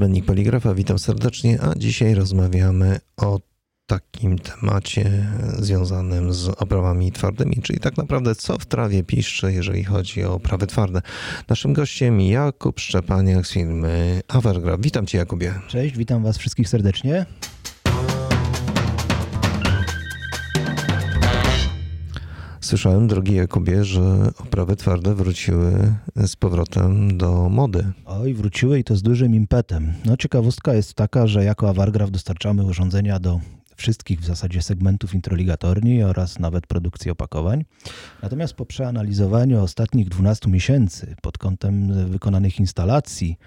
Niezbędnik Poligrafa, witam serdecznie, a dzisiaj rozmawiamy o takim temacie związanym z oprawami twardymi, czyli tak naprawdę co w trawie piszczy, jeżeli chodzi o oprawy twarde. Naszym gościem Jakub Szczepaniak z firmy Avergraph. Witam Cię Jakubie. Cześć, witam Was wszystkich serdecznie. Słyszałem, drogi Jakubie, że oprawy twarde wróciły z powrotem do mody. Oj, wróciły i to z dużym impetem. No ciekawostka jest taka, że jako Awargraf dostarczamy urządzenia do wszystkich w zasadzie segmentów introligatorni oraz nawet produkcji opakowań. Natomiast po przeanalizowaniu ostatnich 12 miesięcy pod kątem wykonanych instalacji,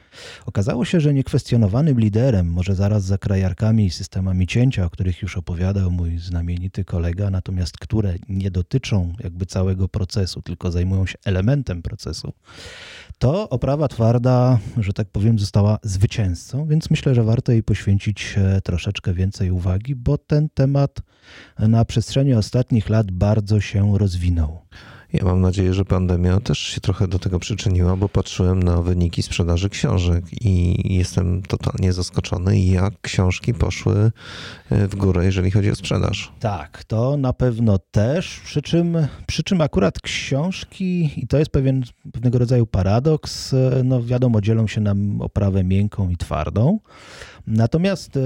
okazało się, że niekwestionowanym liderem, może zaraz za krajarkami i systemami cięcia, o których już opowiadał mój znamienity kolega, natomiast które nie dotyczą jakby całego procesu, tylko zajmują się elementem procesu, to oprawa twarda, że tak powiem, została zwycięzcą, więc myślę, że warto jej poświęcić e, troszeczkę więcej uwagi, bo ten temat na przestrzeni ostatnich lat bardzo się rozwinął. Ja mam nadzieję, że pandemia też się trochę do tego przyczyniła, bo patrzyłem na wyniki sprzedaży książek i jestem totalnie zaskoczony, jak książki poszły e, w górę, jeżeli chodzi o sprzedaż. Tak, to na pewno też, przy czym, przy czym akurat książki, i to jest pewien, pewnego rodzaju paradoks, e, no wiadomo, dzielą się nam oprawę miękką i twardą. Natomiast e,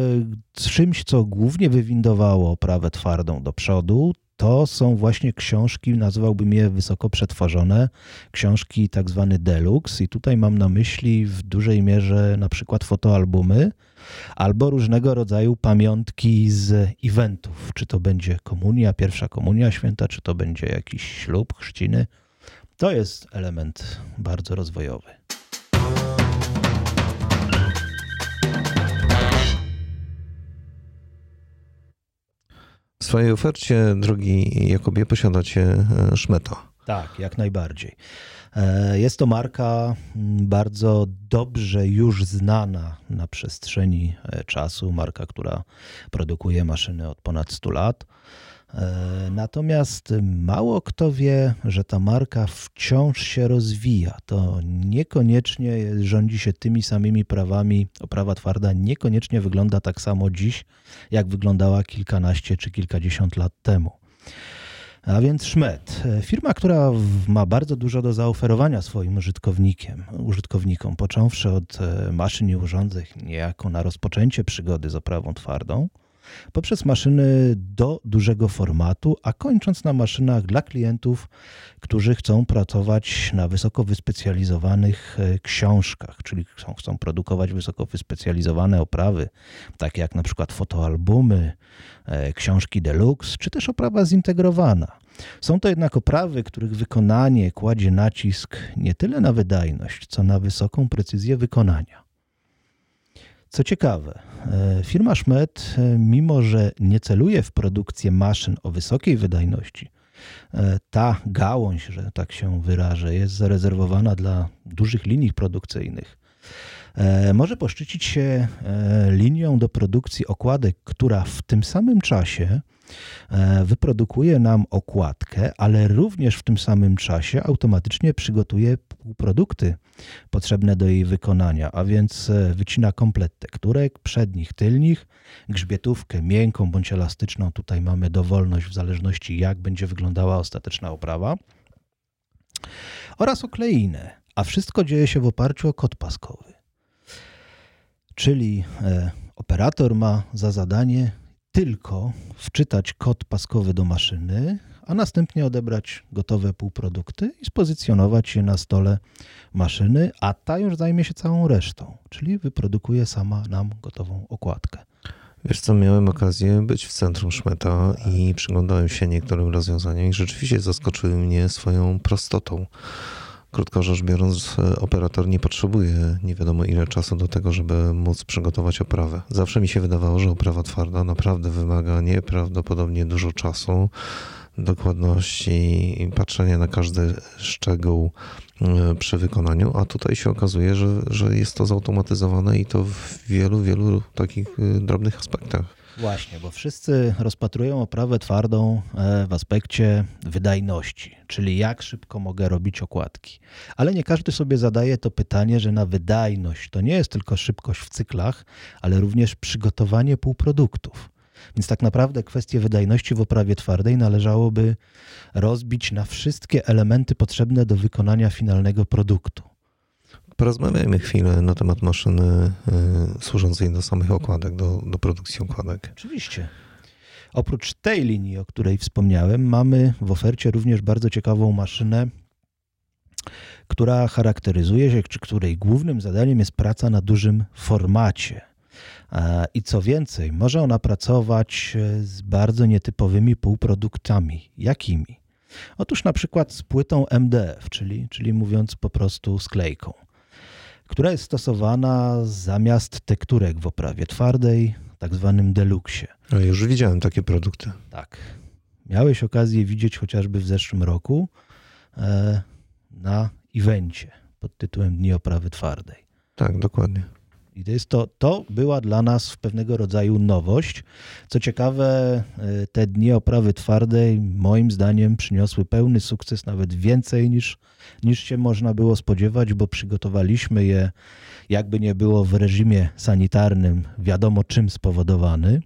czymś, co głównie wywindowało oprawę twardą do przodu, to są właśnie książki, nazwałbym je wysoko przetworzone, książki tak zwane deluxe i tutaj mam na myśli w dużej mierze na przykład fotoalbumy albo różnego rodzaju pamiątki z eventów, czy to będzie komunia, pierwsza komunia święta, czy to będzie jakiś ślub, chrzciny. To jest element bardzo rozwojowy. W swojej ofercie, drogi Jakubie, posiadacie Szmeto. Tak, jak najbardziej. E, jest to marka bardzo dobrze już znana na przestrzeni e, czasu, marka, która produkuje maszyny od ponad 100 lat. E, natomiast mało kto wie, że ta marka wciąż się rozwija. To niekoniecznie rządzi się tymi samymi prawami. Oprawa twarda niekoniecznie wygląda tak samo dziś, jak wyglądała kilkanaście czy kilkadziesiąt lat temu. A więc Szmet, firma, która ma bardzo dużo do zaoferowania swoim użytkownikiem, użytkownikom, począwszy od e, maszyn i urządzeń, niejako na rozpoczęcie przygody z oprawą twardą, poprzez maszyny do dużego formatu, a kończąc na maszynach dla klientów, którzy chcą pracować na wysoko wyspecjalizowanych e, książkach, czyli chcą, chcą produkować wysoko wyspecjalizowane oprawy, takie jak na przykład fotoalbumy, e, książki deluxe, czy też oprawa zintegrowana. Są to jednak oprawy, których wykonanie kładzie nacisk nie tyle na wydajność, co na wysoką precyzję wykonania. Co ciekawe, e, firma Schmidt, e, mimo że nie celuje w produkcję maszyn o wysokiej wydajności, e, ta gałąź, że tak się wyrażę, jest zarezerwowana dla dużych linii produkcyjnych. Może poszczycić się linią do produkcji okładek, która w tym samym czasie wyprodukuje nam okładkę, ale również w tym samym czasie automatycznie przygotuje produkty potrzebne do jej wykonania, a więc e, wycina komplet tekturek, przednich, tylnych, grzbietówkę miękką bądź elastyczną. Tutaj mamy dowolność w zależności jak będzie wyglądała ostateczna oprawa oraz okleinę, a wszystko dzieje się w oparciu o kod paskowy. Czyli e, operator ma za zadanie tylko wczytać kod paskowy do maszyny, a następnie odebrać gotowe półprodukty i spozycjonować je na stole maszyny, a ta już zajmie się całą resztą, czyli wyprodukuje sama nam gotową okładkę. Wiesz co, miałem okazję być w centrum Szmeta i przyglądałem się niektórym rozwiązaniom i rzeczywiście zaskoczyły mnie swoją prostotą. Krótko rzecz biorąc, e, operator nie potrzebuje nie wiadomo ile czasu do tego, żeby móc przygotować oprawę. Zawsze mi się wydawało, że oprawa twarda naprawdę wymaga nieprawdopodobnie dużo czasu, dokładności patrzenia na każdy szczegół e, przy wykonaniu, a tutaj się okazuje, że, że jest to zautomatyzowane i to w wielu, wielu takich e, drobnych aspektach. Właśnie, bo wszyscy rozpatrują oprawę twardą e, w aspekcie wydajności, czyli jak szybko mogę robić okładki. Ale nie każdy sobie zadaje to pytanie, że na wydajność to nie jest tylko szybkość w cyklach, ale również przygotowanie półproduktów. Więc tak naprawdę kwestię wydajności w oprawie twardej należałoby rozbić na wszystkie elementy potrzebne do wykonania finalnego produktu. Porozmawiajmy chwilę na temat maszyny y, służącej do samych okładek, do, do produkcji okładek. Oczywiście. Oprócz tej linii, o której wspomniałem, mamy w ofercie również bardzo ciekawą maszynę, która charakteryzuje się, czy której głównym zadaniem jest praca na dużym formacie. I co więcej, może ona pracować e, z bardzo nietypowymi półproduktami. Jakimi? Otóż na przykład z płytą MDF, czyli, czyli mówiąc po prostu sklejką, która jest stosowana zamiast tekturek w oprawie twardej, tak zwanym deluxie. Ale już widziałem takie produkty. Tak. Miałeś okazję widzieć chociażby w zeszłym roku e, na evencie pod tytułem Dni oprawy twardej. Tak, dokładnie. I to, jest to, to była dla nas pewnego rodzaju nowość. Co ciekawe, e, te dni oprawy twardej moim zdaniem przyniosły pełny sukces, nawet więcej niż, niż się można było spodziewać, bo przygotowaliśmy je, jakby nie było w reżimie sanitarnym, wiadomo czym spowodowany.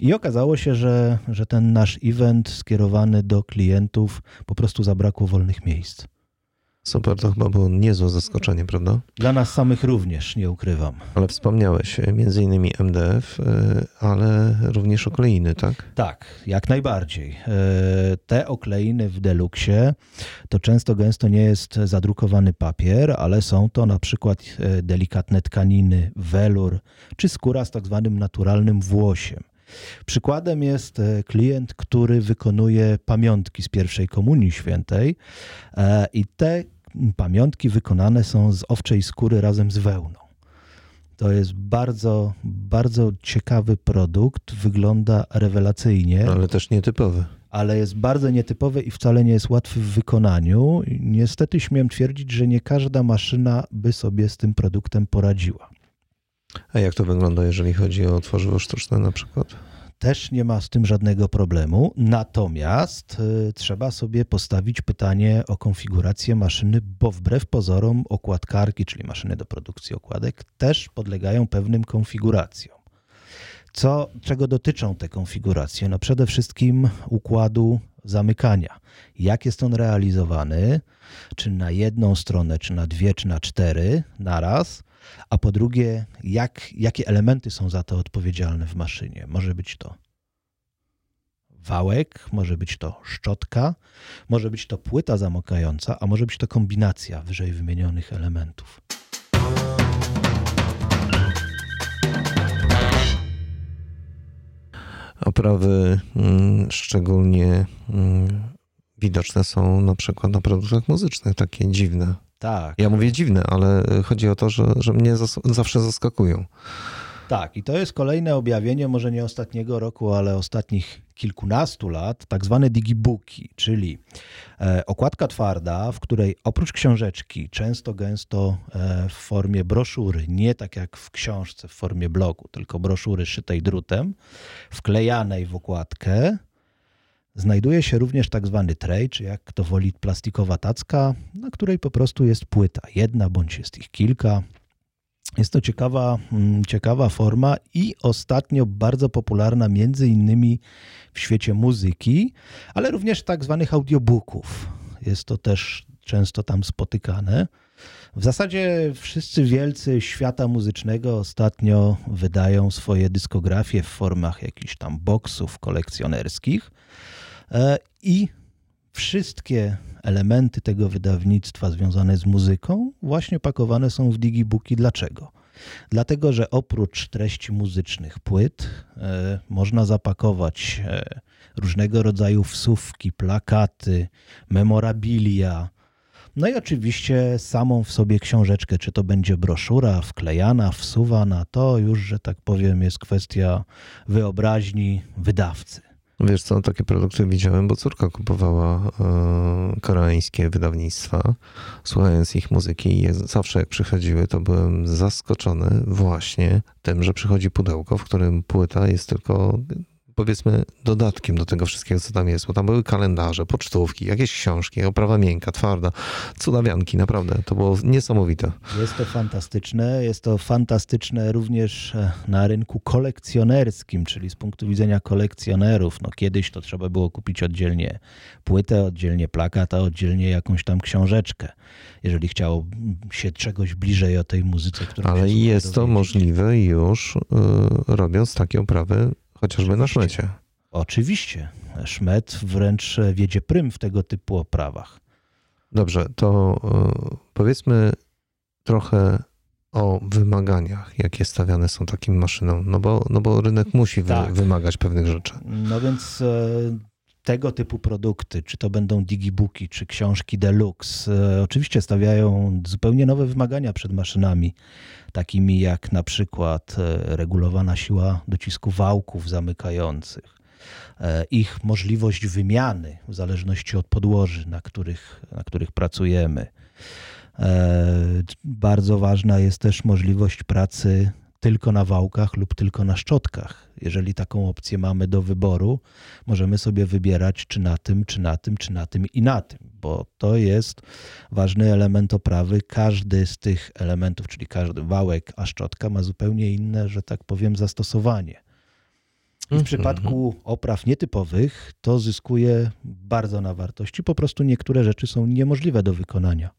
I okazało się, że, że ten nasz event skierowany do klientów po prostu zabrakło wolnych miejsc. Super, to chyba było niezłe zaskoczenie, prawda? Dla nas samych również, nie ukrywam. Ale wspomniałeś e, między innymi MDF, e, ale również okleiny, tak? Tak, jak najbardziej. E, te okleiny w Deluxie to często gęsto nie jest zadrukowany papier, ale są to na przykład delikatne tkaniny, welur czy skóra z tak zwanym naturalnym włosiem. Przykładem jest klient, który wykonuje pamiątki z pierwszej komunii świętej i te pamiątki wykonane są z owczej skóry razem z wełną. To jest bardzo, bardzo ciekawy produkt, wygląda rewelacyjnie. Ale też nietypowy. Ale jest bardzo nietypowy i wcale nie jest łatwy w wykonaniu. Niestety śmiem twierdzić, że nie każda maszyna by sobie z tym produktem poradziła. A jak to wygląda, jeżeli chodzi o tworzywo sztuczne na przykład? Też nie ma z tym żadnego problemu. Natomiast y, trzeba sobie postawić pytanie o konfigurację maszyny, bo wbrew pozorom okładkarki, czyli maszyny do produkcji okładek, też podlegają pewnym konfiguracjom. Co, czego dotyczą te konfiguracje? No przede wszystkim układu zamykania. Jak jest on realizowany? Czy na jedną stronę, czy na dwie, czy na cztery naraz? A po drugie, jak, jakie elementy są za to odpowiedzialne w maszynie. Może być to wałek, może być to szczotka, może być to płyta zamykająca, a może być to kombinacja wyżej wymienionych elementów. Oprawy mm, szczególnie mm, widoczne są na przykład na produktach muzycznych, takie dziwne. Tak. Ja mówię dziwne, ale chodzi o to, że, że mnie zawsze zaskakują. Tak, i to jest kolejne objawienie, może nie ostatniego roku, ale ostatnich kilkunastu lat, tak zwane digibooki, czyli e, okładka twarda, w której oprócz książeczki, często gęsto e, w formie broszury, nie tak jak w książce w formie blogu, tylko broszury szytej drutem, wklejanej w okładkę, Znajduje się również tak zwany tray, czy jak to woli plastikowa tacka, na której po prostu jest płyta, jedna bądź jest ich kilka. Jest to ciekawa, mm, ciekawa forma i ostatnio bardzo popularna między innymi w świecie muzyki, ale również tak zwanych audiobooków. Jest to też często tam spotykane. W zasadzie wszyscy wielcy świata muzycznego ostatnio wydają swoje dyskografie w formach jakichś tam boksów kolekcjonerskich. E, I wszystkie elementy tego wydawnictwa związane z muzyką właśnie pakowane są w digibooki. Dlaczego? Dlatego, że oprócz treści muzycznych płyt e, można zapakować e, różnego rodzaju wsówki, plakaty, memorabilia, no i oczywiście samą w sobie książeczkę, czy to będzie broszura wklejana, wsuwana, to już, że tak powiem, jest kwestia wyobraźni wydawcy. Wiesz co, takie produkty widziałem, bo córka kupowała e, koreańskie wydawnictwa, słuchając ich muzyki zawsze jak przychodziły, to byłem zaskoczony właśnie tym, że przychodzi pudełko, w którym płyta jest tylko powiedzmy dodatkiem do tego wszystkiego, co tam jest, bo tam były kalendarze, pocztówki, jakieś książki, oprawa miękka, twarda, cudawianki, naprawdę, to było niesamowite. Jest to fantastyczne, jest to fantastyczne również e, na rynku kolekcjonerskim, czyli z punktu widzenia kolekcjonerów. No kiedyś to trzeba było kupić oddzielnie płytę, oddzielnie plakat, a oddzielnie jakąś tam książeczkę, jeżeli chciało się czegoś bliżej o tej muzyce, którą Ale jest to możliwe już yy, robiąc takie oprawy Chociażby na szmecie. Oczywiście. Szmet wręcz wiedzie prym w tego typu oprawach. Dobrze, to e, powiedzmy trochę o wymaganiach, jakie stawiane są takim maszynom, no bo, no bo rynek musi tak. wymagać pewnych rzeczy. No więc e, tego typu produkty, czy to będą digibooki, czy książki deluxe, e, oczywiście stawiają zupełnie nowe wymagania przed maszynami, takimi jak na przykład e, regulowana siła docisku wałków zamykających, e, ich możliwość wymiany w zależności od podłoży, na których, na których pracujemy. Bardzo ważna jest też możliwość pracy tylko na wałkach lub tylko na szczotkach. Jeżeli taką opcję mamy do wyboru, możemy sobie wybierać czy na tym, czy na tym, czy na tym i na tym, bo to jest ważny element oprawy. Każdy z tych elementów, czyli każdy wałek, a szczotka ma zupełnie inne, że tak powiem, zastosowanie. I w mhm, przypadku opraw nietypowych to zyskuje bardzo na wartości. Po prostu niektóre rzeczy są niemożliwe do wykonania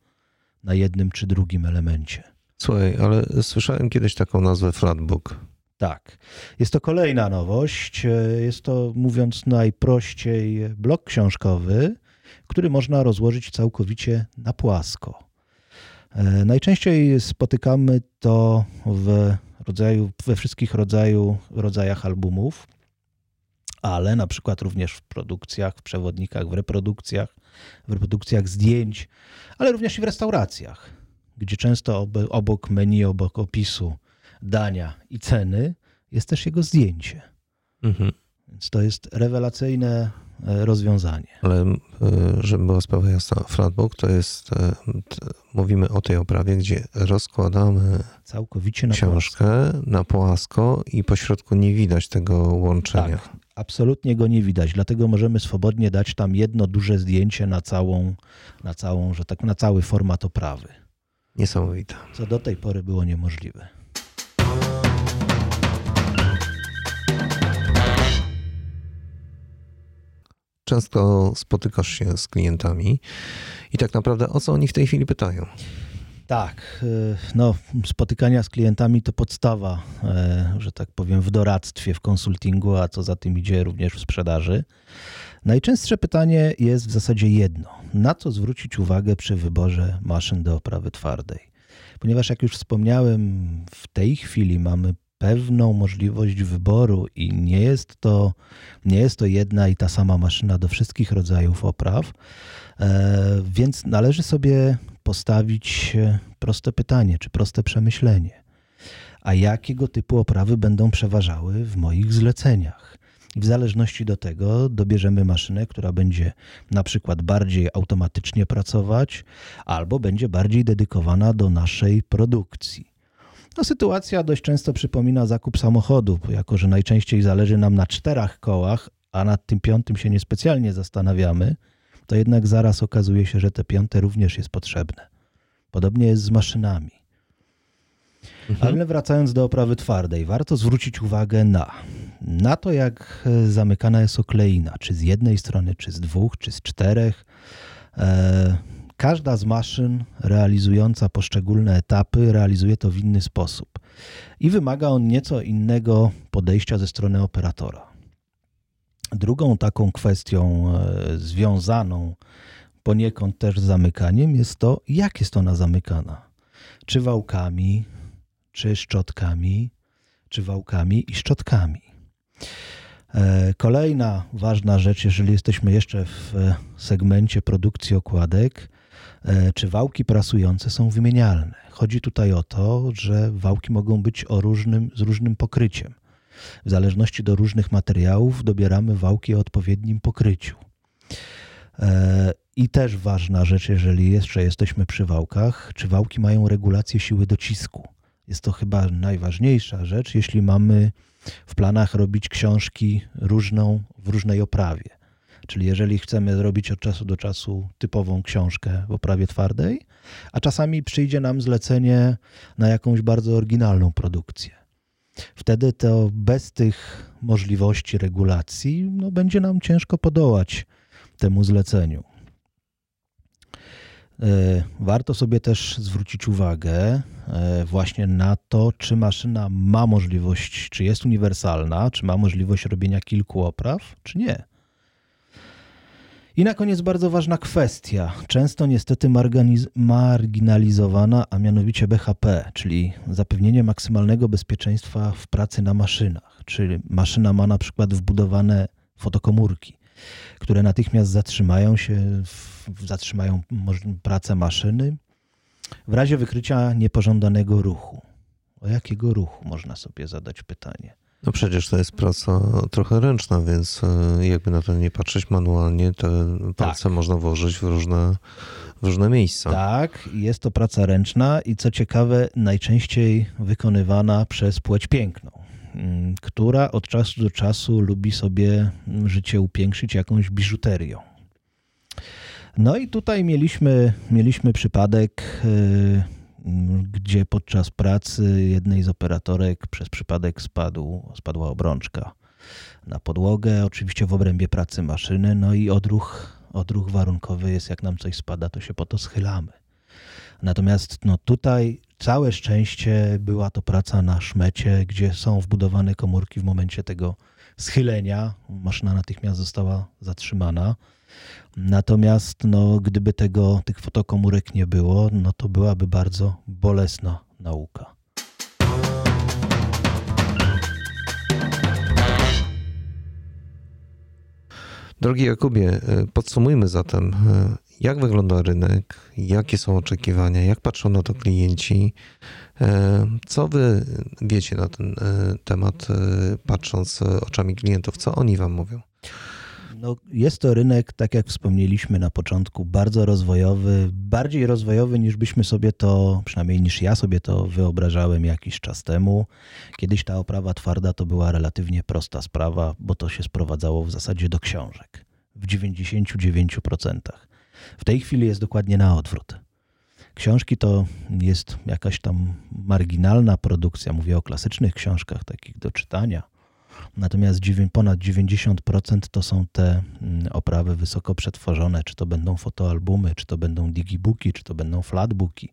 na jednym czy drugim elemencie. Słuchaj, ale słyszałem kiedyś taką nazwę Flatbook. Tak. Jest to kolejna nowość. Jest to, mówiąc najprościej, blok książkowy, który można rozłożyć całkowicie na płasko. E, najczęściej spotykamy to w rodzaju, we wszystkich rodzaju, rodzajach albumów, ale na przykład również w produkcjach, w przewodnikach, w reprodukcjach, w reprodukcjach zdjęć, ale również i w restauracjach gdzie często obok menu, obok opisu dania i ceny jest też jego zdjęcie. Mhm. Więc to jest rewelacyjne e, rozwiązanie. Ale e, żeby była sprawa jasna, flatbook to jest, e, mówimy o tej oprawie, gdzie rozkładamy całkowicie na książkę płasko. na płasko i po środku nie widać tego łączenia. Tak, absolutnie go nie widać, dlatego możemy swobodnie dać tam jedno duże zdjęcie na całą, na całą, że tak na cały format oprawy. Niesamowite. Co do tej pory było niemożliwe. Często spotykasz się z klientami i tak naprawdę o co oni w tej chwili pytają? Tak, y, no, spotykania z klientami to podstawa, e, że tak powiem, w doradztwie, w konsultingu, a co za tym idzie również w sprzedaży. Najczęstsze pytanie jest w zasadzie jedno: na co zwrócić uwagę przy wyborze maszyn do oprawy twardej? Ponieważ, jak już wspomniałem, w tej chwili mamy pewną możliwość wyboru i nie jest to, nie jest to jedna i ta sama maszyna do wszystkich rodzajów opraw, e, więc należy sobie postawić proste pytanie czy proste przemyślenie. A jakiego typu oprawy będą przeważały w moich zleceniach? I w zależności do tego dobierzemy maszynę, która będzie na przykład bardziej automatycznie pracować, albo będzie bardziej dedykowana do naszej produkcji. No, sytuacja dość często przypomina zakup samochodu, jako że najczęściej zależy nam na czterech kołach, a nad tym piątym się niespecjalnie zastanawiamy, to jednak zaraz okazuje się, że te piąte również jest potrzebne. Podobnie jest z maszynami. Mhm. Ale wracając do oprawy twardej, warto zwrócić uwagę na, na to, jak zamykana jest okleina, czy z jednej strony, czy z dwóch, czy z czterech. E, każda z maszyn realizująca poszczególne etapy realizuje to w inny sposób i wymaga on nieco innego podejścia ze strony operatora. Drugą taką kwestią e, związaną poniekąd też z zamykaniem jest to, jak jest ona zamykana. Czy wałkami, czy szczotkami, czy wałkami i szczotkami. E, kolejna ważna rzecz, jeżeli jesteśmy jeszcze w segmencie produkcji okładek, e, czy wałki prasujące są wymienialne. Chodzi tutaj o to, że wałki mogą być o różnym, z różnym pokryciem. W zależności do różnych materiałów dobieramy wałki o odpowiednim pokryciu. E, I też ważna rzecz, jeżeli jeszcze jesteśmy przy wałkach, czy wałki mają regulację siły docisku. Jest to chyba najważniejsza rzecz, jeśli mamy w planach robić książki różną, w różnej oprawie. Czyli jeżeli chcemy zrobić od czasu do czasu typową książkę w oprawie twardej, a czasami przyjdzie nam zlecenie na jakąś bardzo oryginalną produkcję. Wtedy to bez tych możliwości regulacji no, będzie nam ciężko podołać temu zleceniu. E, warto sobie też zwrócić uwagę e, właśnie na to, czy maszyna ma możliwość, czy jest uniwersalna, czy ma możliwość robienia kilku opraw, czy nie. I na koniec bardzo ważna kwestia, często niestety marginalizowana, a mianowicie BHP, czyli zapewnienie maksymalnego bezpieczeństwa w pracy na maszynach. Czyli maszyna ma na przykład wbudowane fotokomórki, które natychmiast zatrzymają się, zatrzymają pracę maszyny w razie wykrycia niepożądanego ruchu. O jakiego ruchu można sobie zadać pytanie? No przecież to jest praca trochę ręczna, więc e, jakby na to nie patrzeć manualnie, te palce tak. można włożyć w różne, w różne miejsca. Tak, jest to praca ręczna i co ciekawe, najczęściej wykonywana przez płeć piękną, mm, która od czasu do czasu lubi sobie życie upiększyć jakąś biżuterią. No i tutaj mieliśmy, mieliśmy przypadek yy, gdzie podczas pracy jednej z operatorek przez przypadek spadł, spadła obrączka na podłogę, oczywiście w obrębie pracy maszyny, no i odruch, odruch warunkowy jest, jak nam coś spada, to się po to schylamy. Natomiast no tutaj całe szczęście była to praca na szmecie, gdzie są wbudowane komórki w momencie tego schylenia. Maszyna natychmiast została zatrzymana. Natomiast no, gdyby tego, tych fotokomórek nie było, no to byłaby bardzo bolesna nauka. Drogi Jakubie, e, podsumujmy zatem, e, jak wygląda rynek, jakie są oczekiwania, jak patrzą na to klienci, e, co wy wiecie na ten temat, patrząc oczami klientów, co oni wam mówią? No, jest to rynek, tak jak wspomnieliśmy na początku, bardzo rozwojowy, bardziej rozwojowy niż byśmy sobie to, przynajmniej niż ja sobie to wyobrażałem jakiś czas temu. Kiedyś ta oprawa twarda to była relatywnie prosta sprawa, bo to się sprowadzało w zasadzie do książek w 99%. W tej chwili jest dokładnie na odwrót. Książki to jest jakaś tam marginalna produkcja. Mówię o klasycznych książkach, takich do czytania Natomiast ponad 90% to są te mm, oprawy wysoko przetworzone, czy to będą fotoalbumy, czy to będą digibooki, czy to będą flatbooki,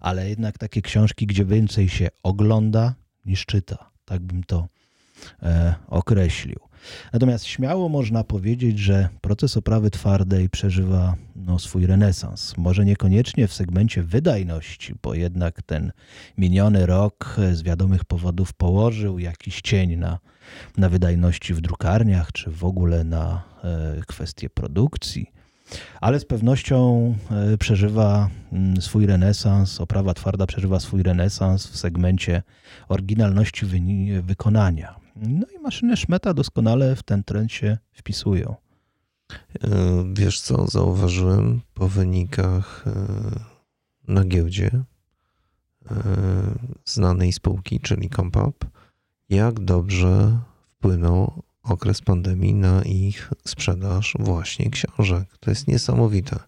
ale jednak takie książki, gdzie więcej się ogląda niż czyta. Tak bym to e, określił. Natomiast śmiało można powiedzieć, że proces oprawy twardej przeżywa no, swój renesans. Może niekoniecznie w segmencie wydajności, bo jednak ten miniony rok z wiadomych powodów położył jakiś cień na, na wydajności w drukarniach, czy w ogóle na e, kwestie produkcji ale z pewnością e, przeżywa mm, swój renesans, oprawa twarda przeżywa swój renesans w segmencie oryginalności wykonania. No i maszyny Szmeta doskonale w ten trend się wpisują. E, wiesz co, zauważyłem po wynikach e, na giełdzie znanej spółki, czyli Compap, jak dobrze wpłynął okres pandemii na ich sprzedaż właśnie książek. To jest niesamowite.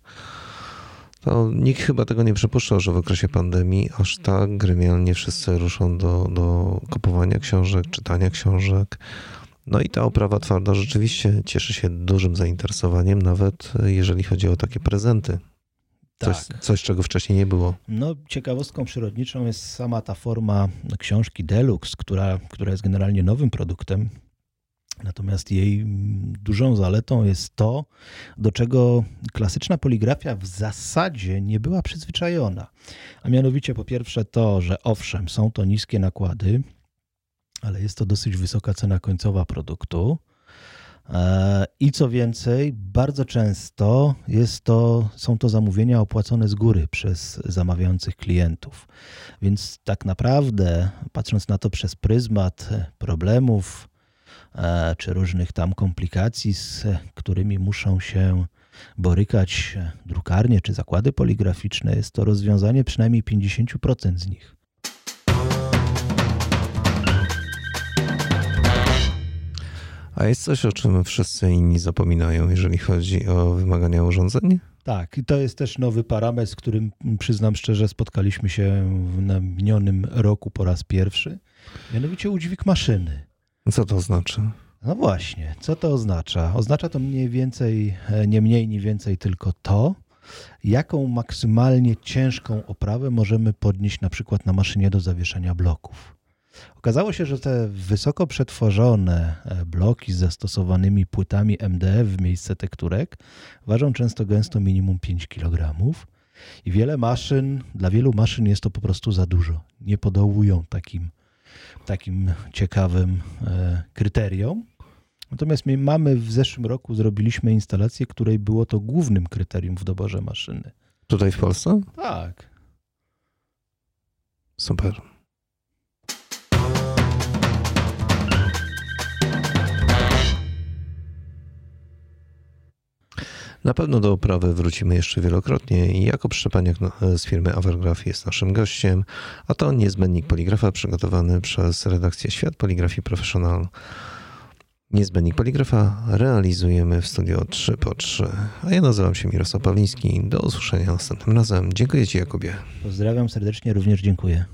To nikt chyba tego nie przypuszczał, że w okresie pandemii aż tak gremialnie wszyscy ruszą do, do kupowania książek, czytania książek. No i ta oprawa twarda rzeczywiście cieszy się dużym zainteresowaniem, nawet jeżeli chodzi o takie prezenty. Coś, tak. coś, czego wcześniej nie było. No, ciekawostką przyrodniczą jest sama ta forma książki Deluxe, która, która jest generalnie nowym produktem Natomiast jej dużą zaletą jest to, do czego klasyczna poligrafia w zasadzie nie była przyzwyczajona. A mianowicie po pierwsze to, że owszem, są to niskie nakłady, ale jest to dosyć wysoka cena końcowa produktu. E, I co więcej, bardzo często jest to, są to zamówienia opłacone z góry przez zamawiających klientów. Więc tak naprawdę, patrząc na to przez pryzmat problemów czy różnych tam komplikacji, z którymi muszą się borykać drukarnie czy zakłady poligraficzne, jest to rozwiązanie przynajmniej 50% z nich. A jest coś, o czym wszyscy inni zapominają, jeżeli chodzi o wymagania urządzeń? Tak, i to jest też nowy parametr, z którym przyznam szczerze, spotkaliśmy się w minionym roku po raz pierwszy. Mianowicie udźwig maszyny. Co to znaczy? No właśnie, co to oznacza? Oznacza to mniej więcej, e, nie mniej, nie więcej tylko to, jaką maksymalnie ciężką oprawę możemy podnieść na przykład na maszynie do zawieszania bloków. Okazało się, że te wysoko przetworzone e, bloki z zastosowanymi płytami MDF w miejsce tekturek ważą często gęsto minimum 5 kg. I wiele maszyn, dla wielu maszyn jest to po prostu za dużo. Nie podołują takim, takim ciekawym e, kryteriom. Natomiast my mamy w zeszłym roku zrobiliśmy instalację, której było to głównym kryterium w doborze maszyny. Tutaj w Polsce? Tak. Super. Na pewno do oprawy wrócimy jeszcze wielokrotnie jako Szczepaniak z firmy Avergraph jest naszym gościem, a to niezbędnik poligrafa przygotowany przez redakcję Świat Poligrafii Professional. Niezbędnik poligrafa realizujemy w studio 3 po 3. A ja nazywam się Mirosław Pawliński. Do usłyszenia następnym razem. Dziękuję Ci, Jakubie. Pozdrawiam serdecznie, również dziękuję.